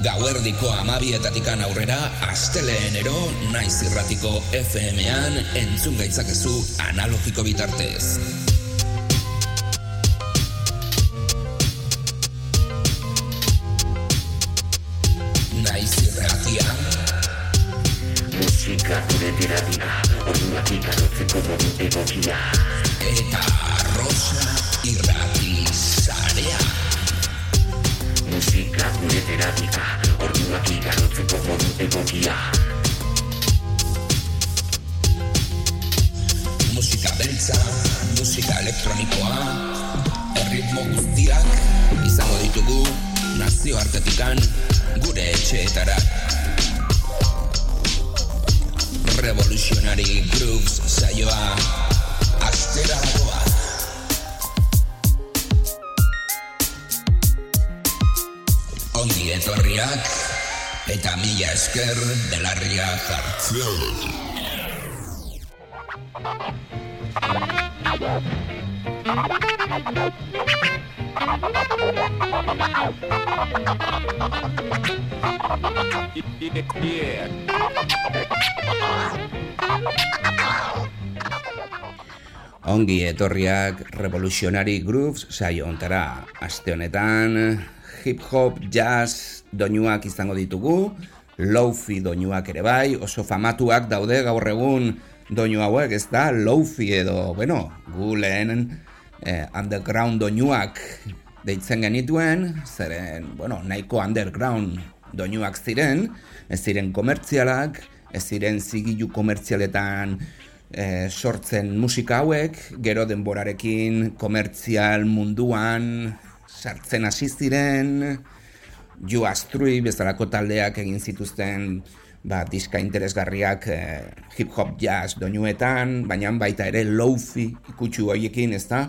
Gauerdiko amabietatikan aurrera, asteleenero, naiz irratiko FM-an, entzun gaitzakezu analogiko bitartez. Naiz irratia. Musika gure terapia, orduak ikarotzeko modu egokia. Eta Rosa irrati Musika gure terapia, orduak ikarotzeko modu egokia. Musika beltza, musika elektronikoa, erritmo guztiak izango ditugu nazioartetikan gure etxeetara. Revolutionary Grooves saioa astera dagoa. Ongi etorriak eta mila esker belarria jartzen. Ongi etorriak Revolutionary Grooves saio ontara. Aste honetan hip hop, jazz, doinuak izango ditugu, lofi doinuak ere bai, oso famatuak daude gaur egun doinu hauek, ez da, lofi edo, bueno, gu lehen eh, underground doinuak deitzen genituen, zeren, bueno, nahiko underground doinuak ziren, ez ziren komertzialak, ez ziren zigilu komertzialetan eh, sortzen musika hauek, gero denborarekin komertzial munduan sartzen hasi ziren, Jo Astrui bezalako taldeak egin zituzten ba, diska interesgarriak eh, hip hop jazz doinuetan, baina baita ere lofi ikutsu horiekin, ez da?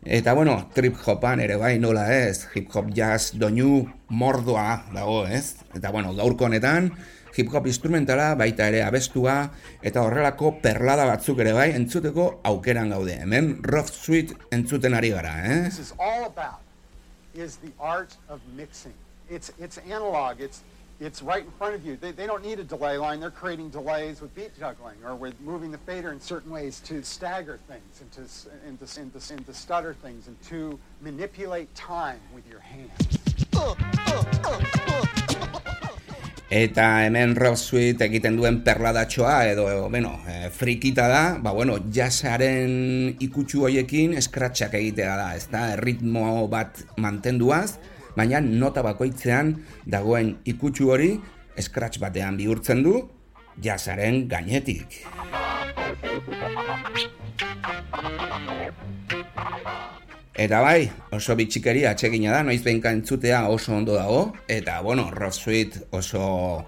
Eta bueno, trip hopan ere bai nola ez, hip hop jazz doinu mordoa dago, ez? Eta bueno, gaurko honetan, hip hop instrumentala baita ere abestua, eta horrelako perlada batzuk ere bai entzuteko aukeran gaude. Hemen Rough Sweet entzuten ari gara, eh? this is all about is the art of mixing. It's it's analog. It's it's right in front of you. They, they don't need a delay line. They're creating delays with beat juggling or with moving the fader in certain ways to stagger things and to and to, and to, and to stutter things and to manipulate time with your hands. Uh, uh, uh, Eta hemen Rob Sweet egiten duen perladatxoa edo, bueno, e, frikita da, ba, bueno, jazzaren ikutsu hoiekin eskratxak egitea da, ez da, ritmo bat mantenduaz, baina nota bakoitzean dagoen ikutsu hori eskratx batean bihurtzen du jazzaren gainetik. Eta bai, oso bitxikeri atsegina da, noiz behinka entzutea oso ondo dago, eta bueno, Rob Sweet oso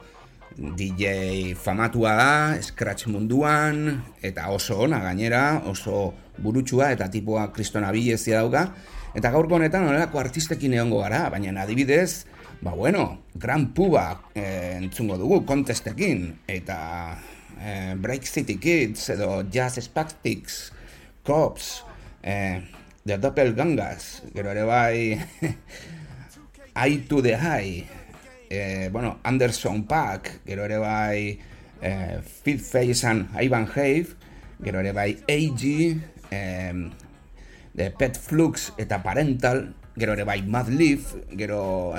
DJ famatua da, scratch munduan, eta oso ona gainera, oso burutsua eta tipua kristona bilezia dauka, eta gaurko honetan horrelako artistekin egongo gara, baina adibidez, ba bueno, Gran Puba eh, entzungo dugu, kontestekin, eta eh, Break City Kids, edo Jazz Spactics, Cops, eh, The Doppelgangers, gero ere bai Eye to the High, eh, bueno, Anderson Paak, gero ere bai eh, Fit Face and Ivan Have, gero ere bai AG, eh, The Pet Flux eta Parental, gero ere bai Mad Leaf, gero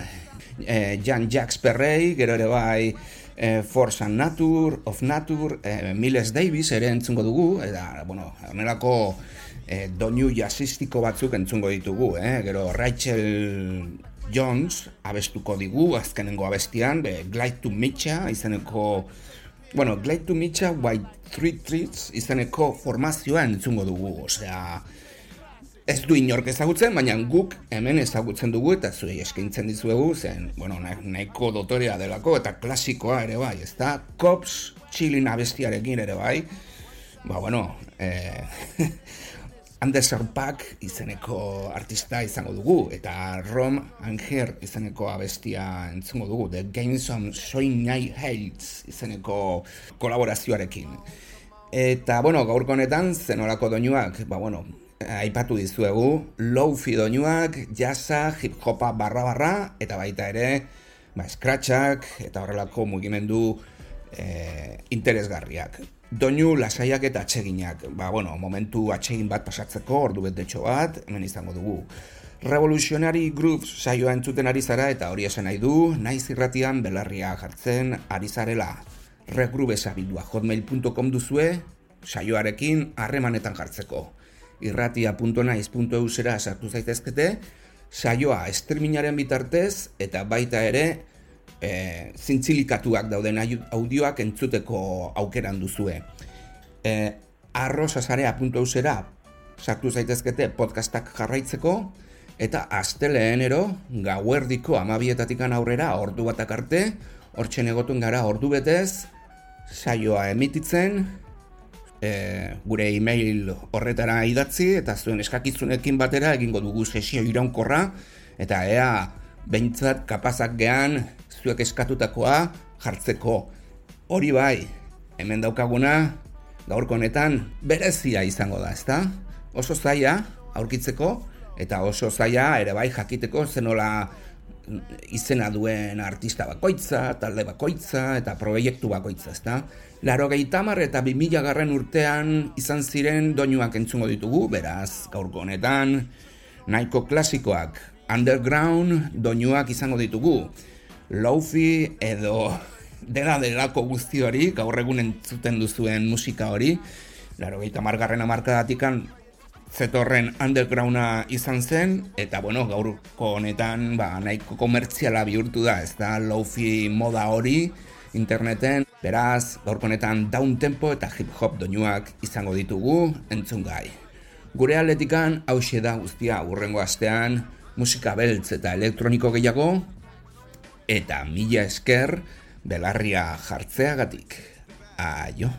eh, Jan Jacques Perrey, gero ere bai eh, Force and Nature, of Nature, eh, Miles Davis ere entzungo dugu, eta, bueno, honelako eh, doinu jazzistiko batzuk entzungo ditugu, eh? gero Rachel Jones abestuko digu, azkenengo abestian, be, Glide to Mitcha, izeneko, bueno, Glide to Mitcha, White Three Trees, izeneko formazioa entzungo dugu, osea, ez du inork ezagutzen, baina guk hemen ezagutzen dugu eta zuei eskaintzen dizuegu, zen, bueno, nah- nahiko dotorea delako eta klasikoa ere bai, ez da, Cops, Chilin abestiarekin ere bai, ba, bueno, eh, Anderson Paak izeneko artista izango dugu, eta Rom Anger izeneko abestia entzungo dugu, The Games on Showing Night izeneko kolaborazioarekin. Eta, bueno, gaurko honetan, zenolako doinuak, ba, bueno, aipatu dizuegu, low-fi doinuak, jazza, hip-hopa barra-barra, eta baita ere, ba, eta horrelako mugimendu e, interesgarriak. Doinu lasaiak eta atseginak, ba, bueno, momentu atsegin bat pasatzeko, ordu betetxo bat, hemen izango dugu. Revolutionary Grooves saioa entzuten ari zara eta hori esan nahi du, naiz irratian belarria jartzen ari zarela. Regrubesabildua hotmail.com duzue, saioarekin harremanetan jartzeko. Irratia.naiz.eu zera sartu zaitezkete, saioa esterminaren bitartez eta baita ere e, zintzilikatuak dauden audioak entzuteko aukeran duzue. E, arrosasarea.eu zera sartu zaitezkete podcastak jarraitzeko, eta asteleenero gauerdiko amabietatikan aurrera ordu batak arte, hortxe negotun gara ordu betez, saioa emititzen, e, gure email horretara idatzi, eta zuen eskakizunekin batera egingo dugu sesio iraunkorra, eta ea, behintzat kapazak gean, zuek eskatutakoa jartzeko. Hori bai, hemen daukaguna, gaurko honetan, berezia izango da, ezta? Oso zaila, aurkitzeko, eta oso zaila ere bai jakiteko zenola izena duen artista bakoitza, talde bakoitza eta proiektu bakoitza, ezta? Laro gehitamar eta bimila garren urtean izan ziren doinuak entzungo ditugu, beraz, gaurko honetan, nahiko klasikoak, underground doinuak izango ditugu, lofi edo dela delako guzti hori, gaur egun entzuten duzuen musika hori, laro gehitamar garren amarkadatikan zetorren undergrounda izan zen, eta bueno, gaurko honetan ba, nahiko komertziala bihurtu da, ez da, lofi moda hori interneten, beraz, gaurko honetan down tempo eta hip hop doinuak izango ditugu entzun gai. Gure atletikan hause da guztia urrengo astean, musika beltz eta elektroniko gehiago, eta mila esker belarria jartzeagatik. Aio.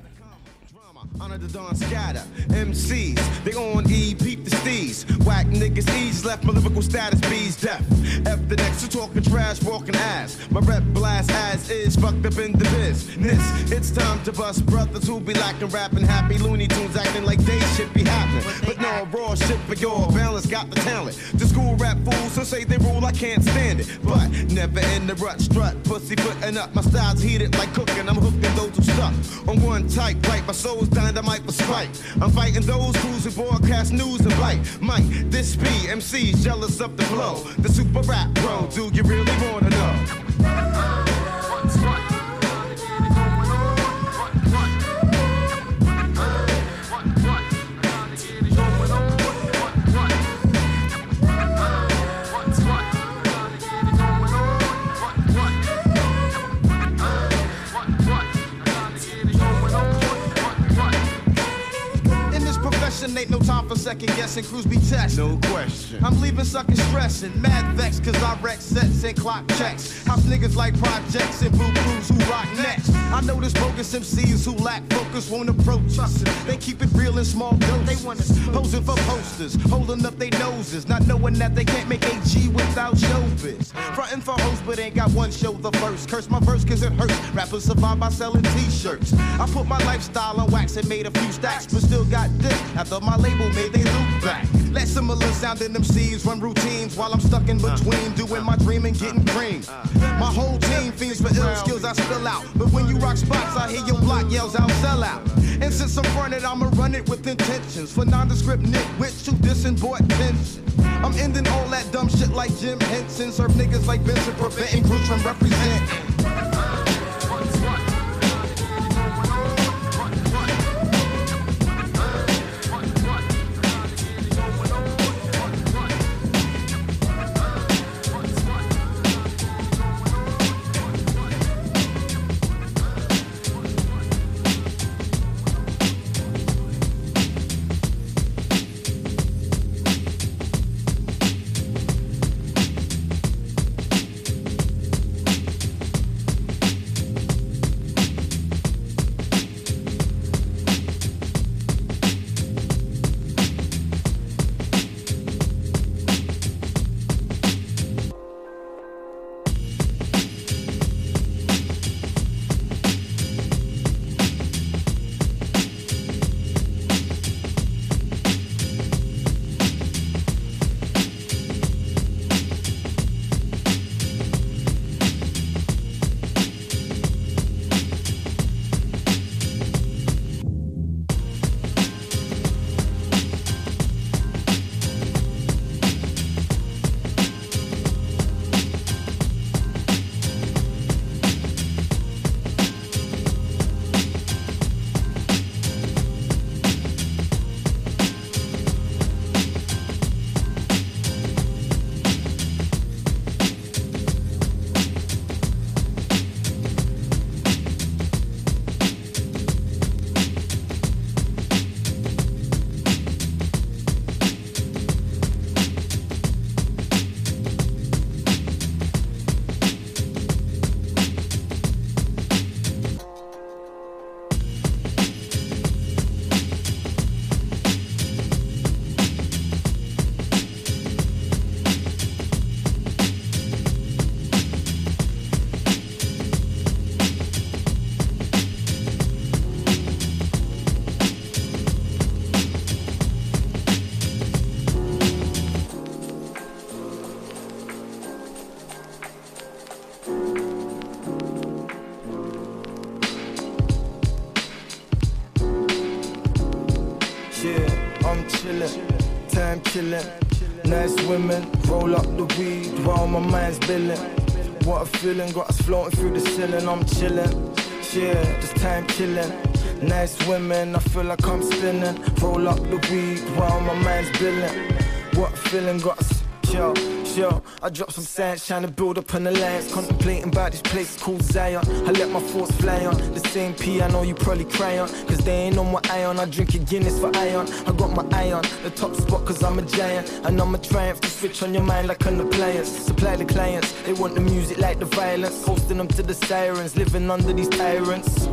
Honor the dawn scatter. MCs, they on E, the steez. Whack niggas ease, left my lyrical status bees deaf. F the next to talking trash, walking ass. My rep blast as is, fucked up in the business. It's time to bust brothers who be lacking rapping happy Looney Tunes acting like they should be happening. But no, raw shit for your balance, got the talent. The school rap fools who say they rule, I can't stand it. But never in the rut, strut, pussy putting up. My style's heated like cooking, I'm hooking those who stuck. On one type, right, my soul's dynamite for spite. I'm fighting those who broadcast news and bite. Mike, this be MC's jealous of the flow. The super rap bro, do you really wanna know? This ain't no time for second guessing. Crews be tested. No question. I'm leaving suckers stressing, mad vex, cause I wreck sets and clock checks. House niggas like projects and boo crews who rock next. I know this bogus MCs who lack focus won't approach us. They keep it real in small doses. They want us posing for posters, holding up their noses, not knowing that they can't make AG without showbiz. Frontin' for hosts, but ain't got one show the first. Curse my verse cause it hurts. Rappers survive by selling t-shirts. I put my lifestyle on wax and made a few stacks, but still got this after my label made they look back. Let similar sounding MCs run routines while I'm stuck in between doing my dream and getting cream. My whole team fiends for ill skills I spill out. But when you rock spots, I hear your block yells out, sell out. And since I'm running, I'ma run it with intentions. For nondescript nitwits who dissing boy attention. I'm ending all that dumb shit like Jim Henson. Serve niggas like Vincent, preventing groups from representing. Chillin'. Nice women, roll up the weed while my mind's billing. What a feeling, got us floating through the ceiling, I'm chillin'. Yeah, just time killing. Nice women, I feel like I'm spinning. Roll up the weed while my mind's billing. What a feeling, got us Yo, yo, I drop some sand, trying to build up an alliance. Contemplating about this place called Zion. I let my thoughts fly on the same piano you probably cry on. Cause they ain't on my iron. I drink a Guinness for iron. I my eye on the top spot cause I'm a giant. And I'm a triumph to switch on your mind like an appliance. Supply the clients, they want the music like the violence. Hosting them to the sirens, living under these tyrants.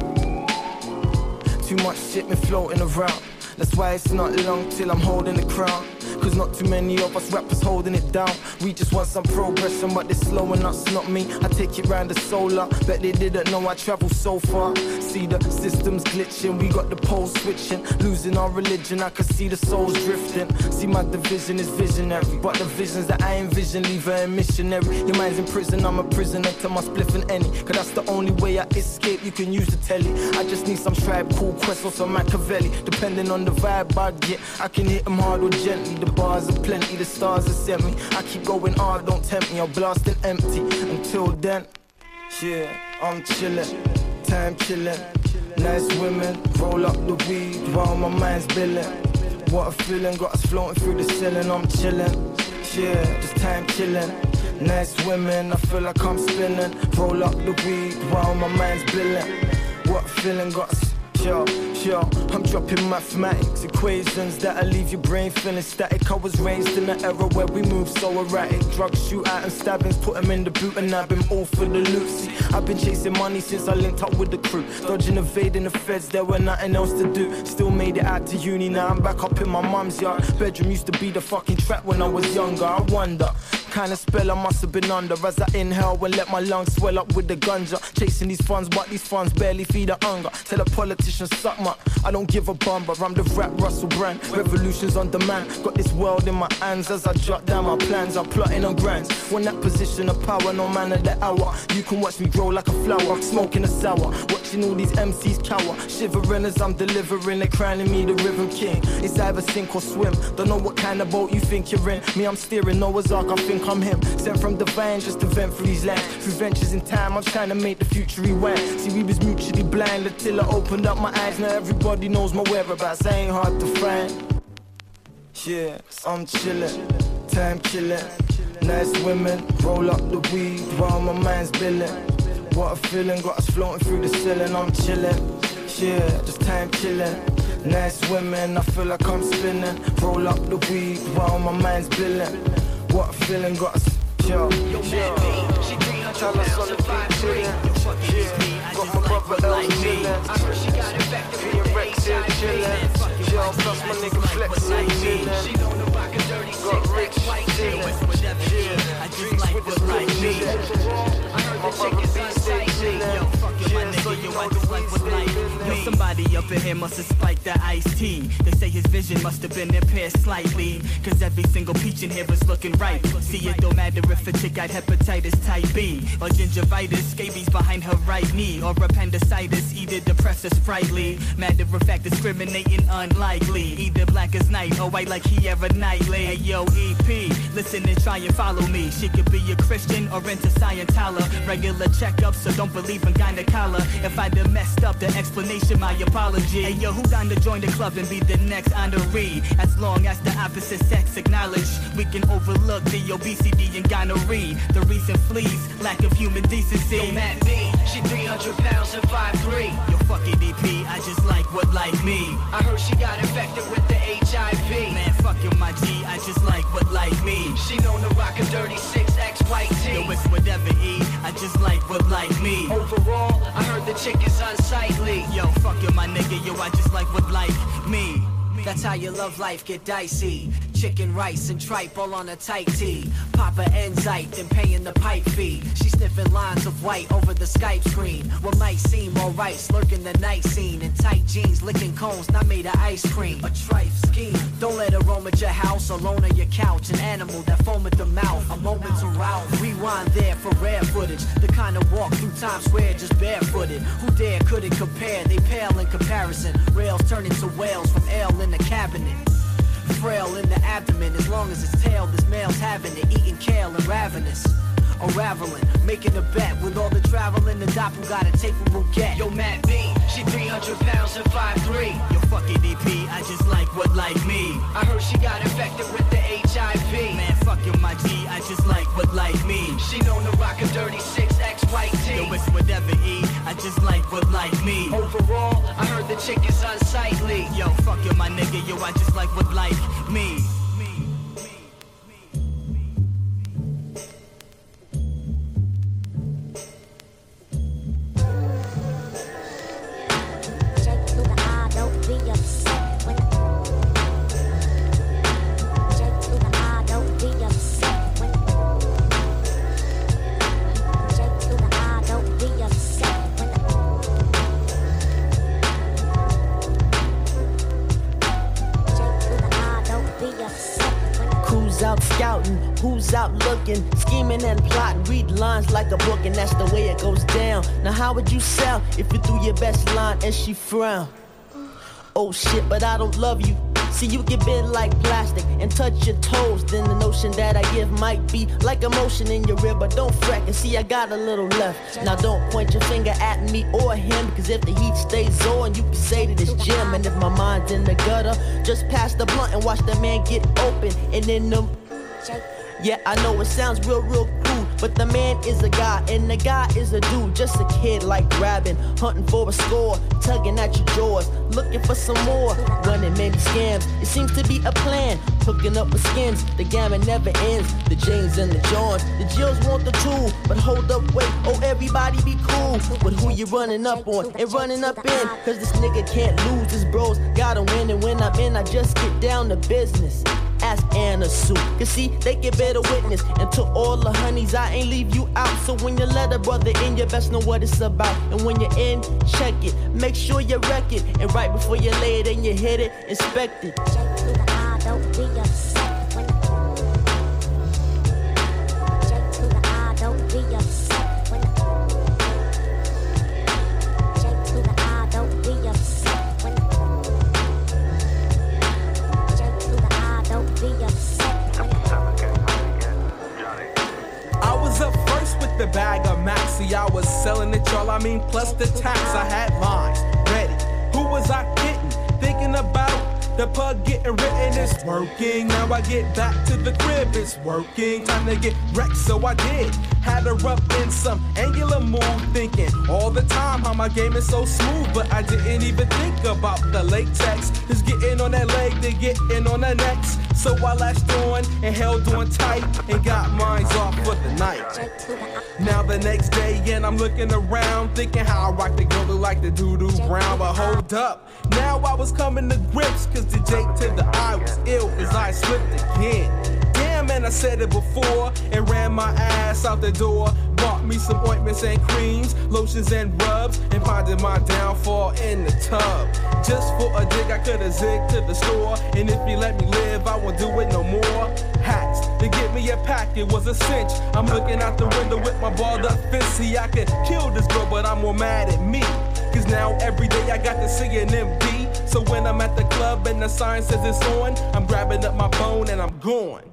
Too much shit been floating around. That's why it's not long till I'm holding the crown. Cause not too many of us rappers holding it down. We just want some progression, but they're slowing us, not me. I take it round the solar. Bet they didn't know I travel so far. See the systems glitching, we got the poles switching. Losing our religion, I can see the souls drifting. See, my division is visionary. But the visions that I envision leave a missionary. Your mind's in prison, I'm a prisoner to my spliff and any. Cause that's the only way I escape. You can use the telly. I just need some Tribe Called Quest or some Machiavelli. Depending on the vibe I get, I can hit them hard or gently. The bars are plenty, the stars have sent me. I keep going hard, don't tempt me, I'm blasting empty. Until then, yeah, I'm chillin', time chillin'. Nice women, roll up the weed while my mind's billin'. What a feeling, got us floating through the ceiling, I'm chillin'. Yeah, just time chillin'. Nice women, I feel like I'm spinning. Roll up the weed while my mind's billin'. What a feeling, got us Yo, yo, I'm dropping mathematics equations that'll leave your brain feeling static. I was raised in an era where we move so erratic. Drugs, shootout, and stabbings, put them in the boot, and I've been all for the loot. See, I've been chasing money since I linked up with the crew. Dodging, evading the feds, there were nothing else to do. Still made it out to uni, now I'm back up in my mum's yard. Bedroom used to be the fucking trap when I was younger. I wonder. Kind of spell I must have been under as I inhale and let my lungs swell up with the ganja. Chasing these funds, but these funds barely feed the hunger. Tell a politician, suck my. I don't give a bum, but I'm the rap Russell Brand. Revolutions on demand. Got this world in my hands as I jot down my plans. I'm plotting on grands. When that position of power, no man of the hour. You can watch me grow like a flower, smoking a sour. Watching all these MCs cower, shivering as I'm delivering. They crowning me the rhythm king. It's either sink or swim. Don't know what kind of boat you think you're in. Me, I'm steering Noah's Ark. I think I'm him. Sent from the divine just to vent through these lands. Through ventures in time, I'm trying to make the future rewind. See, we was mutually blind until I opened up my eyes. Now everybody knows my whereabouts. I ain't hard to find. Yeah, I'm chillin', time killin'. Nice women, roll up the weed while my mind's billin'. What a feeling, got us floating through the ceiling. I'm chillin', yeah, just time killin'. Nice women, I feel like I'm spinning. Roll up the weed while my mind's billin'. What a feeling, got us, yo, yo. Tell us the beat, chillin'. Yeah, got my brother L chillin'. Being Rex here chillin'. Yo, plus my nigga Flex here chillin'. Got rich chillin'. Yeah, drinks with the chillin'. My brother B stay chillin'. Yeah, so you know the weed stay Yo, somebody up in here must have spiked the iced tea. They say his vision must have been impaired slightly. Cause every single peach in here was looking right. See, it don't matter if a chick got hepatitis type B, or gingivitis, scabies behind her right knee, or appendicitis, either depressed or sprightly. Matter of fact, discriminating unlikely. Either black as night or white like he ever nightly. Hey, yo, EP, listen and try and follow me. She could be a Christian or into Scientology. Regular checkups, so don't believe in gynecology. If I done messed up the explanation, my apology. Hey, yo, who to join the club and be the next honoree? As long as the opposite sex acknowledge, we can overlook the obesity and gonorrhea. The recent fleas, lack of human decency. Yo, Matt she 300 pounds and 5'3. Yo, fuck it, EP, I just like what like me. I heard she got infected with the HIV. Man, fuck you, my G, I just like what like me. She known to rock a dirty 6X white tee. Yo, it's whatever, E, I just like what like me. Overall, I heard the chick is unsightly. Yo, fuck you, my nigga, yo, I just like what like me. That's how your love life get dicey. Chicken, rice, and tripe all on a tight tee. Papa Enzyte, then paying the pipe fee. She sniffing lines of white over the Skype screen. What might seem alright, slurking the night scene. In tight jeans, licking cones, not made of ice cream. A tripe scheme. Don't let her roam at your house, alone on your couch. An animal that foam at the mouth. A moment to route. Rewind there for rare footage. The kind of walk through Times Square just barefooted. Who dare couldn't compare? They pale in comparison. Rails turn into whales from ale in the cabinet. Frail in the abdomen, as long as it's tail, this male's having it, eating kale and ravenous. Unraveling, making a bet with all the traveling, the doppel got a tape will get. Yo, Matt B, she 300 pounds and 5'3. Yo, fuck it, I just like what like me. I heard she got infected with the HIV. Man, fuck you, my G, I just like what like me. She known to rock a dirty 6X white tee. Yo, it's whatever E, I just like what like me. Overall, I heard the chick is unsightly. Yo, fuck you, my nigga, yo, I just like what like me. Down. Now, how would you sound if you threw your best line and she frowned? Oh shit, but I don't love you. See, you get bent like plastic and touch your toes. Then the notion that I give might be like emotion in your rib, but don't fret. And see, I got a little left. Now, don't point your finger at me or him, because if the heat stays on, you can say that it's Jim. And if my mind's in the gutter, just pass the blunt and watch the man get open. And in them yeah, I know it sounds real, real but the man is a guy, and the guy is a dude, just a kid like grabbing, hunting for a score, tugging at your drawers, looking for some more, running many scams. It seems to be a plan, hooking up with skins. The gamut never ends. The James and the Johns, the Jills want the tool, but hold up, wait, oh everybody be cool with who you running up on and running up in, cause this nigga can't lose. His bros gotta win, and when I'm in, I just get down to business ask Anna Sue. Cause see, they get better witness. And to all the honeys, I ain't leave you out. So when you let a brother in, you best know what it's about. And when you're in, check it. Make sure you wreck it. And right before you lay it and you hit it, inspect it. Working. Now I get back to the crib. It's working. Time to get wrecked, so I did. Had her up in some angular mood, thinking all the time how my game is so smooth. But I didn't even think about the latex. Just getting on that leg, then getting on the next. So I latched on and held on tight and got mines off for the night. Now the next day, and I'm looking around, thinking how I rock the girl like the doo doo brown. But hold up, now I was coming to grips, cause the Jake to the eye was ill, as I slipped again. Damn, and I said it before and ran my ass out the door. Me some ointments and creams, lotions and rubs, and finding my downfall in the tub. Just for a dig, I could've zigged to the store. And if you let me live, I won't do it no more. Hats to get me a pack, it was a cinch. I'm looking out the window with my balled up fist. See, I could kill this girl, but I'm more mad at me. Cause now every day I got to see an MD. So when I'm at the club and the sign says it's on, I'm grabbing up my phone and I'm going.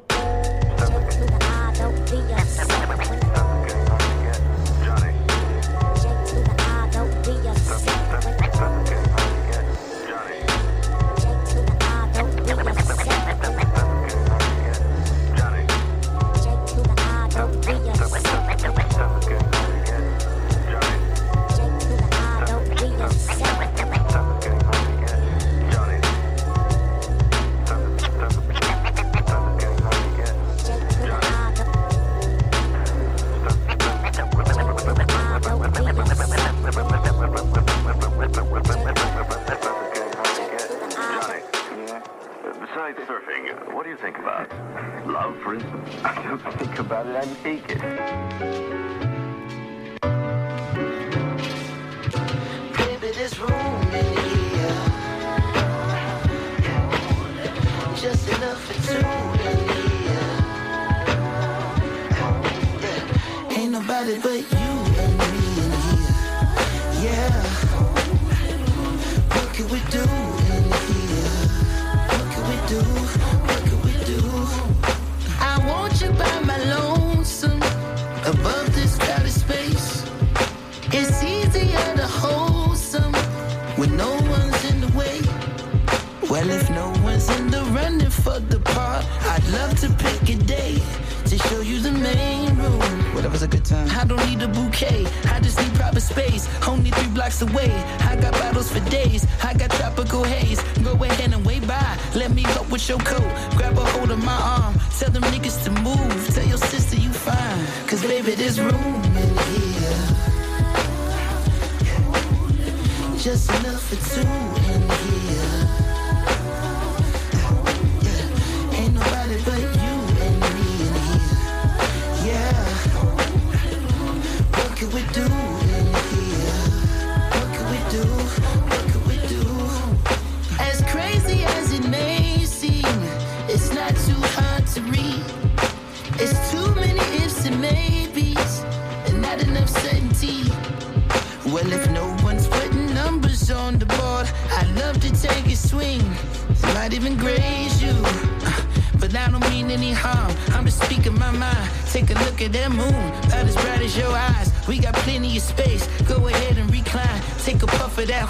Look at that moon, about as bright as your eyes. We got plenty of space. Go ahead and recline. Take a puff of that.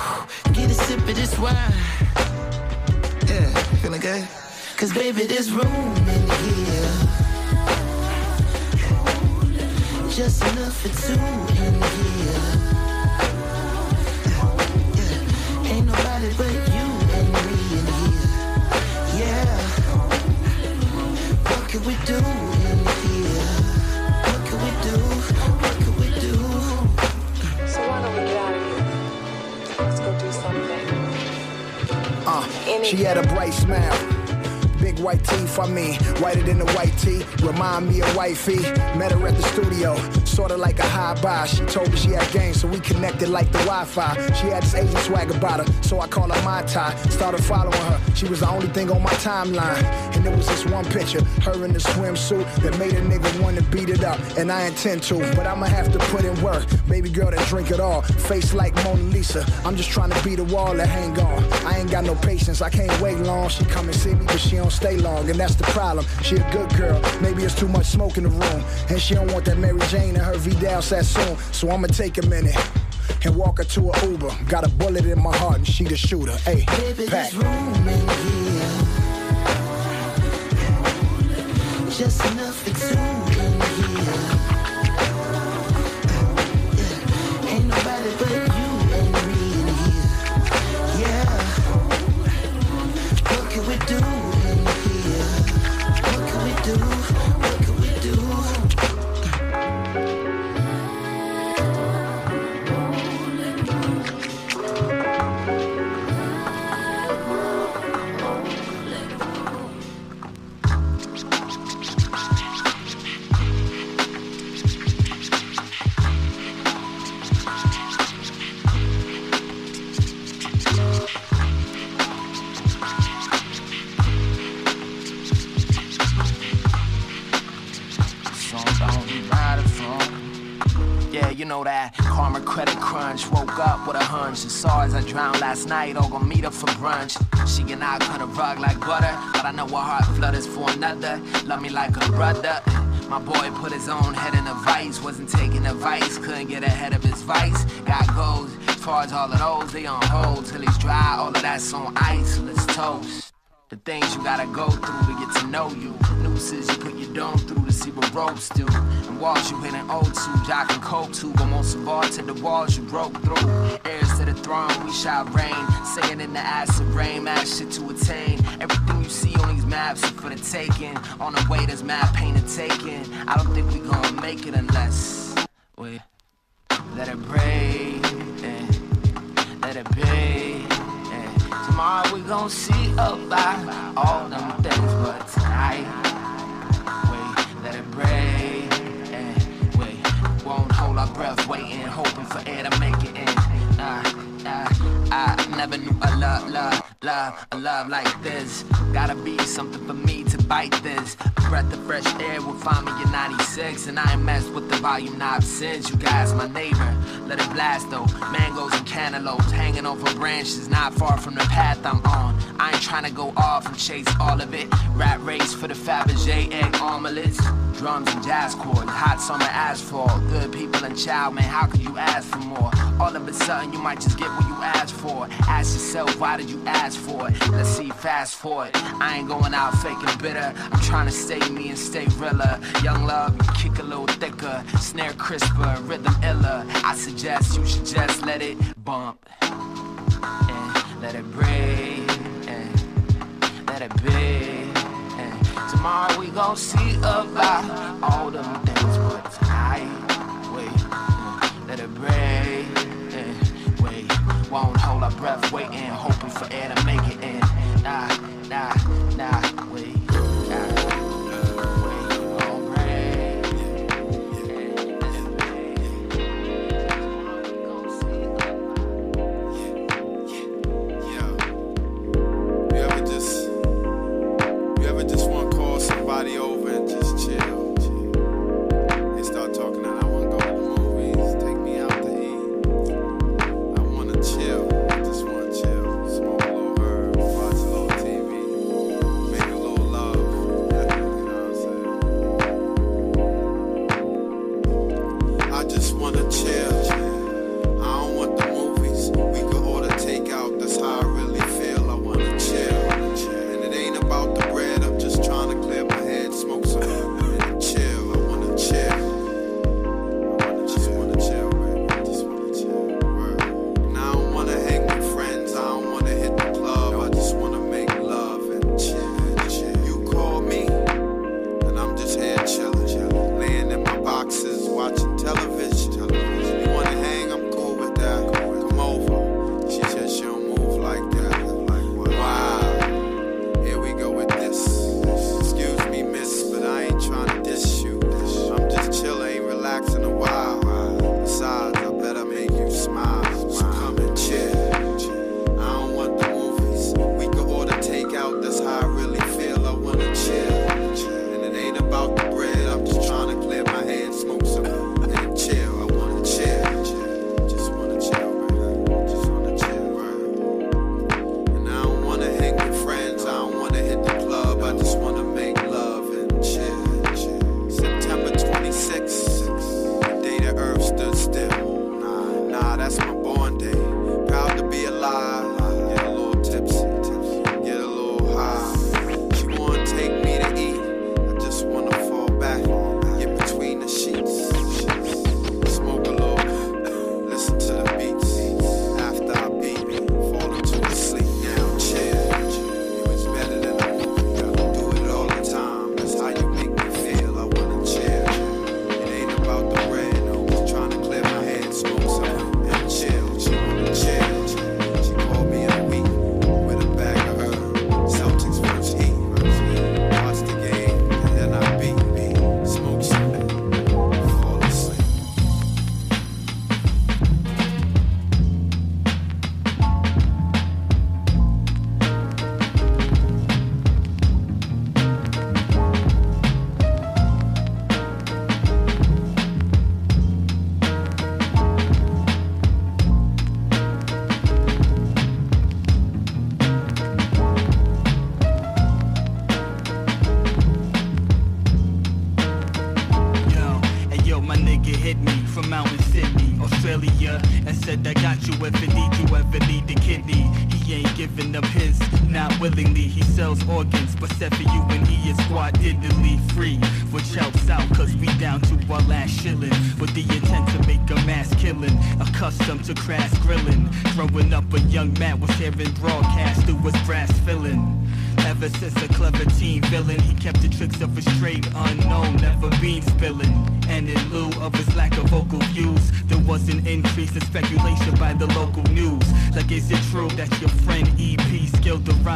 Get a sip of this wine. Yeah, feeling good? Cause baby, there's room in here. Just enough for two in here. She had a bright smile. Big white teeth, I mean, whiter than the white tee. Remind me of wifey. Met her at the studio, sorta like a high buy. She told me she had game, so we connected like the Wi Fi. She had this Asian swag about her, so I call her my tie. Started following her, she was the only thing on my timeline. And there was this one picture, her in the swimsuit, that made a nigga wanna beat it up. And I intend to, but I'ma have to put in work. Baby girl that drink it all, face like Mona Lisa. I'm just trying to beat a wall that hang on. I ain't got no patience, I can't wait long. She come and see me, but she don't stay long, and that's the problem. She a good girl, maybe it's too much smoke in the room. And she don't want that Mary Jane and her Vidal Sassoon. So I'ma take a minute and walk her to a Uber. Got a bullet in my heart and she the shooter. Hey, Baby, pack. room in here. Just enough night. All gonna meet up for brunch. She and I cut a rug like butter, but I know her heart flutters for another. Love me like a brother. My boy put his own head in a vice, wasn't taking advice, couldn't get ahead of his vice. Got goals, as far as all of those, they on hold till he's dry. All of that's on ice, let's toast. The things you gotta go through to get to know you. Nooses you put your dome through to see what ropes do. And walls you hit an ode to, jock and coke to. But most of all to the walls you broke through. Throne, we shall reign. Saying in the acid rain, mad shit to attain. Everything you see on these maps is for the taking. On the way, there's mad pain to taking. I don't think we gonna make it unless we let it breathe. eh. Let it be. eh. Tomorrow we gon' see about all them I never knew a love, love, love, a love like this. Gotta be something for me to bite this. A breath of fresh air will find me in 96, and I ain't messed with the volume knob since. You guys, my neighbor, let it blast though. Mangoes and cantaloupes hanging over branches, not far from the path I'm on. I ain't trying to go off and chase all of it. Rat race for the Fabergé egg omelets. Drums and jazz chords, hot summer asphalt. Good people and child, man, how could you ask for more? All of a sudden, you might just get what you asked for. Ask yourself, why did you ask for it. Let's see, fast forward. I ain't going out faking bitter. I'm trying to stay me and stay realer. Young love, you kick a little thicker. Snare crisper, rhythm iller. I suggest you should just let it bump. And let it breathe. And let it be. And tomorrow we gon' see about all them things. But tonight, wait, let it breathe won't hold our breath, waiting, hoping for air to make it in. Nah, nah, nah.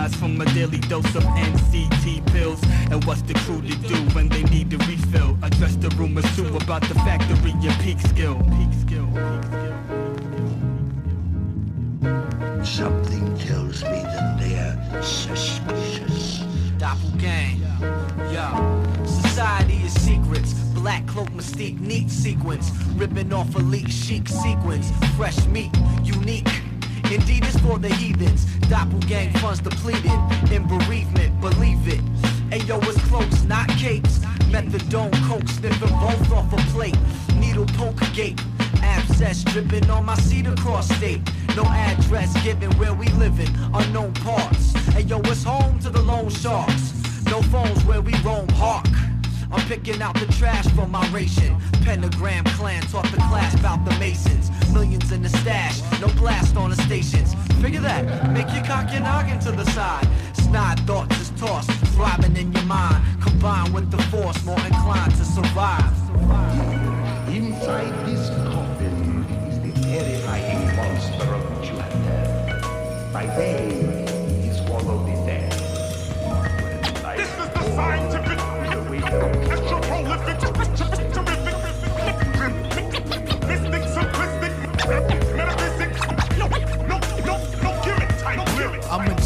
rise from a daily dose of NCT pills. And what's the crew to do when they need to refill? Address the rumors too about the factory and peak skill. Peak skill. Something tells me that they are suspicious. Doppelgang. Yo. Society is secrets black cloak mystique, neat sequence. Ripping off elite chic sequence. Fresh meat, unique. Indeed, it's for the heathens. Doppelgang funds depleted. In bereavement, believe it. Ayo, it's cloaks, not capes. Methadone, coke, sniffing both off a plate. Needle poke gate. Abscess dripping on my seat across state. No address given where we living. Unknown parts. Ayo, it's home to the lone sharks. No phones where we roam, hark. I'm picking out the trash from my ration. Pentagram clan taught the class about the Masons. Millions in the stash, no blast on the stations. Figure that, make your cock your noggin to the side. Snide thoughts is tossed, throbbing in your mind. Combined with the force, more inclined to survive. Inside this coffin is the terrifying monster of Jupiter. By day,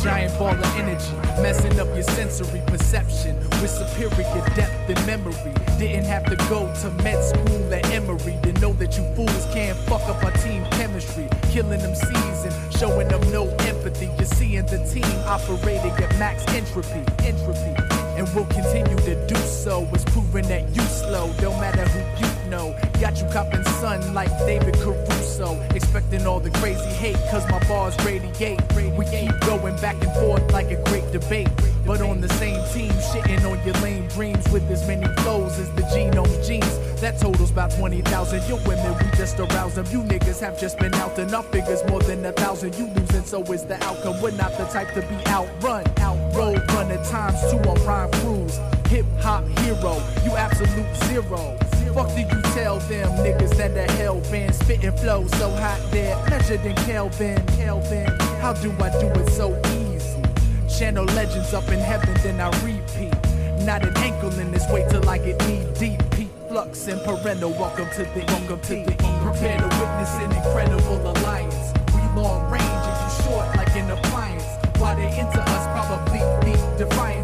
giant ball of energy, messing up your sensory perception with superior depth and memory. Didn't have to go to med school at Emory to know that you fools can't fuck up our team chemistry. Killing them seas and showing them no empathy. You're seeing the team operating at max entropy, entropy. And we'll continue to do so. It's proven that you slow, don't matter who you know. Got you copping sun like David Caruso. Expecting all the crazy hate, cause my bars radiate. We keep going back and forth like a great debate. But on the same team, shitting on your lame dreams with as many flows as the genome genes. That totals about 20,000. Your women, we just arouse them. You niggas have just been out our figures more than a thousand. You losing, so is the outcome. We're not the type to be outrun. Outroad run at times two on rhyme crews. Hip hop hero, you absolute zero. Fuck do you tell them niggas that the hell been spitting flow so hot there, measured in Kelvin, Kelvin. How do I do it so easy? Channel legends up in heaven, then I repeat. Not an ankle in this, wait till I get knee deep. Peak flux and parental. Welcome to the welcome to the E. Prepare to witness an incredible alliance. We long range and you short like an appliance. Why they into us probably be defiance.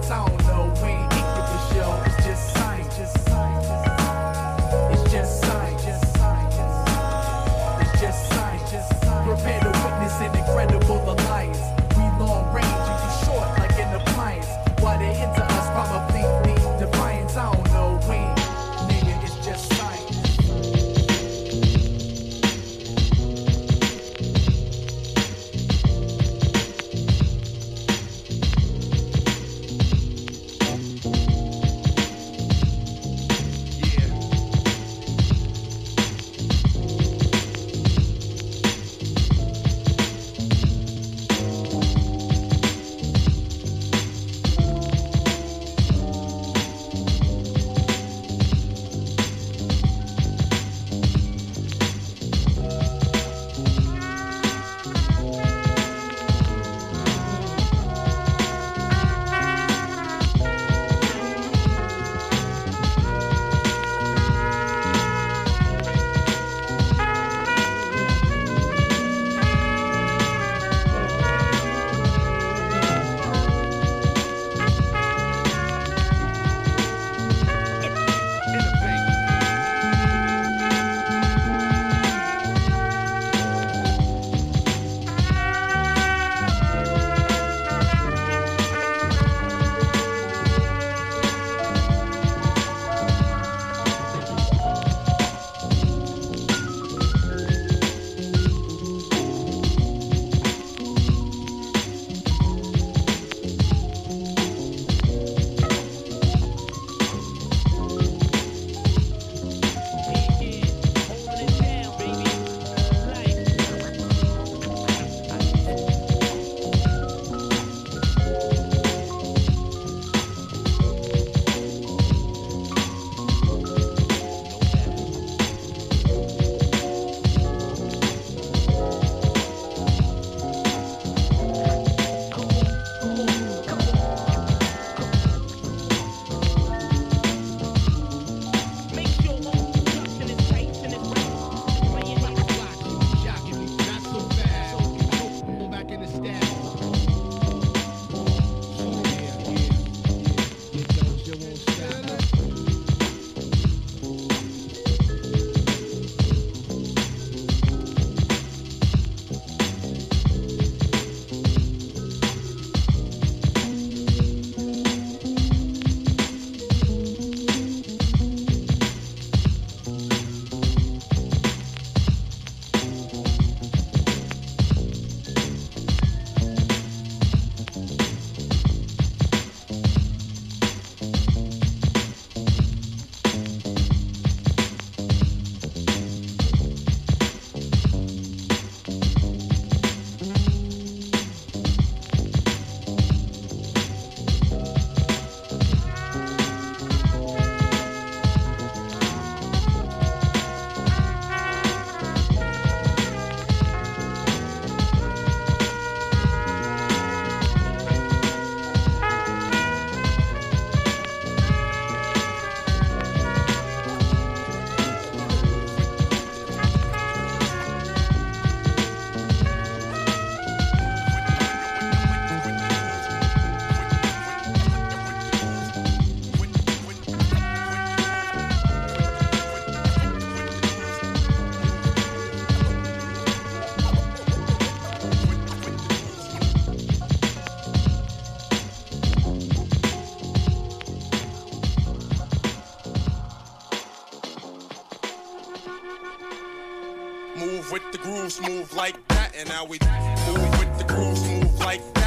Move with the grooves, move like that. And now we move with the grooves, move like that.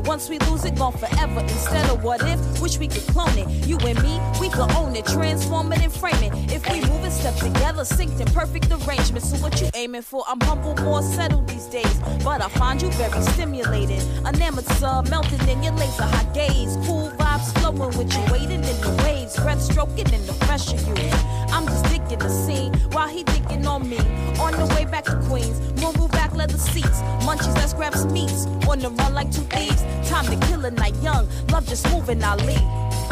Moment. Once we lose it, gone forever. Instead of what if, wish we could clone it. You and me, we could own it, transform it and frame it. If we move and step together, synced in perfect arrangement. So what you aiming for? I'm humble, more settled these days. But I find you very stimulating. An amateur melting in your laser hot gaze. Cool vibes flowing with you, waiting in the waves. Breath stroking in the pressure you. I'm just digging the scene while he digging on me. On the way back to Queens, back leather seats. Munchies, let's grab some meats. On the run like two thieves. Time to kill a night young. Love just moving, I leave.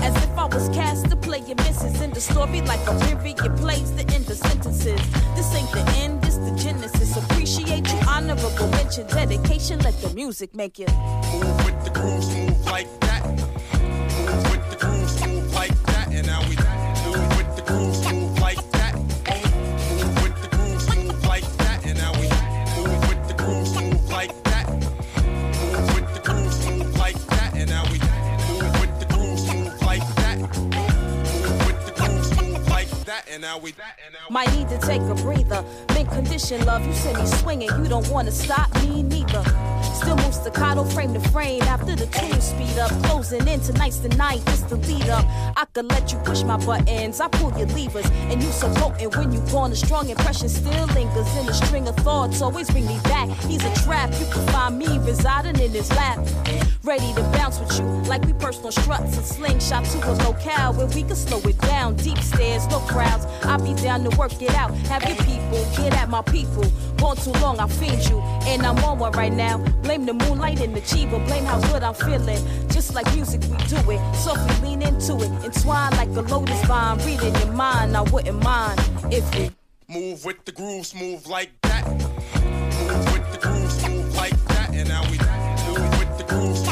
As if I was cast to play your misses in the story like a period plays the end of sentences. This ain't the end, this the genesis. Appreciate you, honorable mention, dedication. Let the music make it. Move with the grooves, move like that. Move with the grooves, move like that. And now we And now we Might need to take a breather. Mint condition, love. You send me swinging. You don't wanna stop me neither. Still frame to frame. After the tune speed up, closing in tonight's the night. This the lead up. I could let you push my buttons. I pull your levers, and you so potent when you gone. A strong impression still lingers in a string of thoughts. Always bring me back. He's a trap. You can find me residing in his lap. Ready to bounce with you like we personal struts and slingshot to a locale where we can slow it down. Deep stairs, no crowds. I'll be down to work it out. Have your people get at my people. Gone too long, I fiend you, and I'm on one right now. Blame the moonlight the chiba. Blame how good I'm feeling. Just like music, we do it. So if we lean into it, entwine like a lotus vine. Read in your mind, I wouldn't mind if we. move with the grooves, move like that. Move with the grooves, move like that. And now we move with the grooves,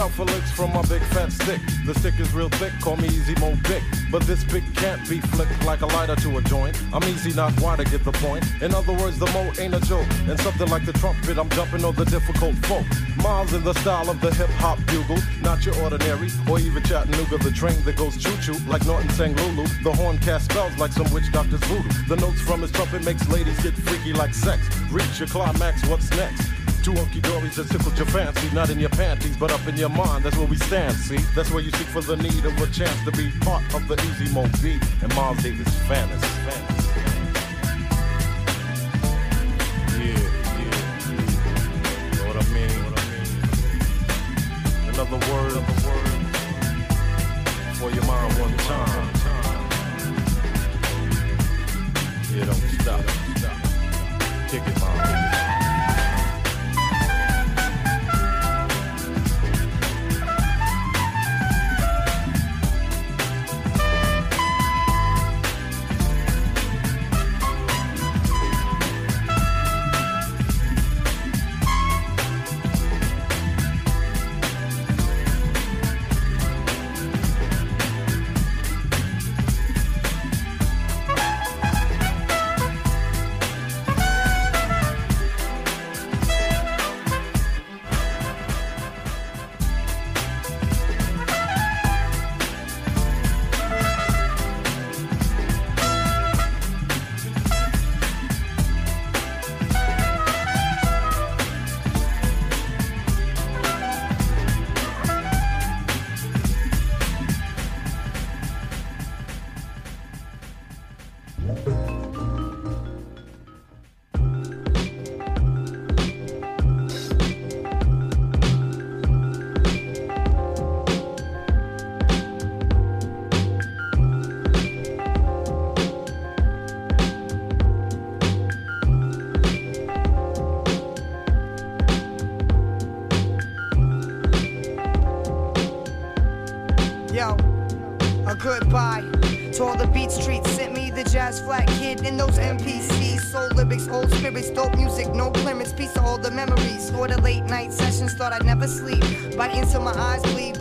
out for licks from my big fat stick. The stick is real thick, call me Easy Mo Dick. But this big can't be flicked like a lighter to a joint. I'm easy, not wide to get the point. In other words, the mo ain't a joke. And something like the trumpet, I'm jumping on the difficult folk. Miles in the style of the hip hop bugle, not your ordinary, or even Chattanooga, the train that goes choo choo, like Norton sang Lulu. The horn cast spells like some witch doctor's voodoo. The notes from his trumpet makes ladies get freaky like sex. Reach your climax, what's next? Two hunky dories that tickled your fancy, not in your panties, but up in your mind. That's where we stand. See, that's where you seek for the need of a chance to be part of the Easy Mo and Miles Davis fantasy. fantasy. Yeah, yeah, yeah. Know what I mean? What I mean? Another word, another word for your mind one time.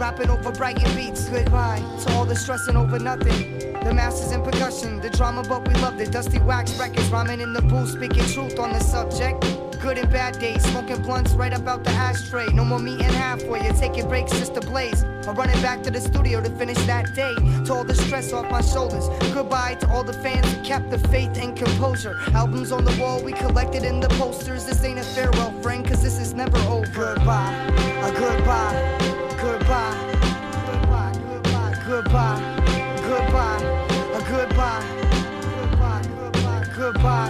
Rapping over beats. Goodbye to all the stressing over nothing. The masters in percussion, the drama, but we loved it. Dusty wax records, rhyming in the booth, speaking truth on the subject. Good and bad days, smoking blunts right up out the ashtray. No more meeting halfway, you're taking breaks just to blaze. Or running back to the studio to finish that day. To all the stress off my shoulders. Goodbye to all the fans who kept the faith and composure. Albums on the wall, we collected in the posters. This ain't a farewell, friend, cause this is never over. Goodbye, a goodbye, goodbye,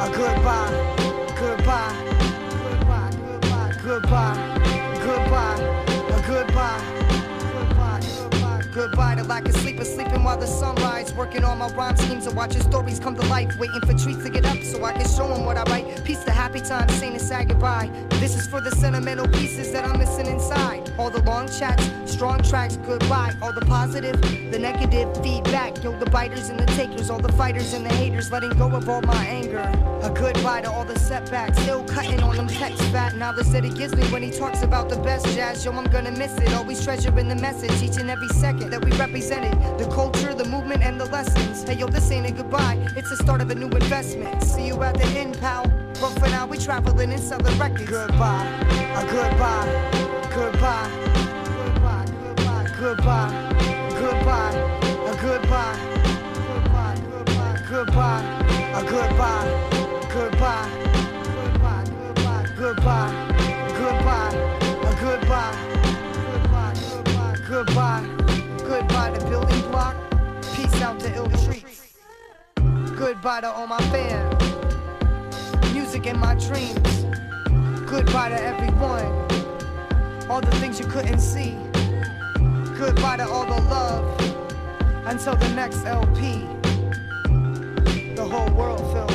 a goodbye, goodbye, goodbye to lack of sleep, sleeping while the sun sunrise. Working on my rhyme schemes and watching stories come to life. Waiting for treats to get up so I can show them what I write. Peace to happy times, saying a sad goodbye. This is for the sentimental pieces that I'm missing inside. All the long chats, strong tracks, goodbye. All the positive, the negative feedback. Yo, the biters and the takers, all the fighters and the haters, letting go of all my anger. A goodbye to all the setbacks, still cutting on them texts fat. Knowledge that he gives me when he talks about the best jazz. Yo, I'm gonna miss it. Always treasuring the message each and every second that we represented. The culture, the movement, and the lessons. Hey, yo, this ain't a goodbye. It's the start of a new investment. See you at the end, pal. But for now, we traveling and selling records. Goodbye, a goodbye, goodbye, goodbye, goodbye, goodbye, goodbye, a goodbye, goodbye, goodbye, goodbye, a goodbye, goodbye, goodbye, goodbye, goodbye, goodbye, a goodbye, goodbye, goodbye, goodbye, goodbye ill treats. Goodbye to all my fans, music in my dreams. Goodbye to everyone, all the things you couldn't see. Goodbye to all the love until the next LP. The whole world feels.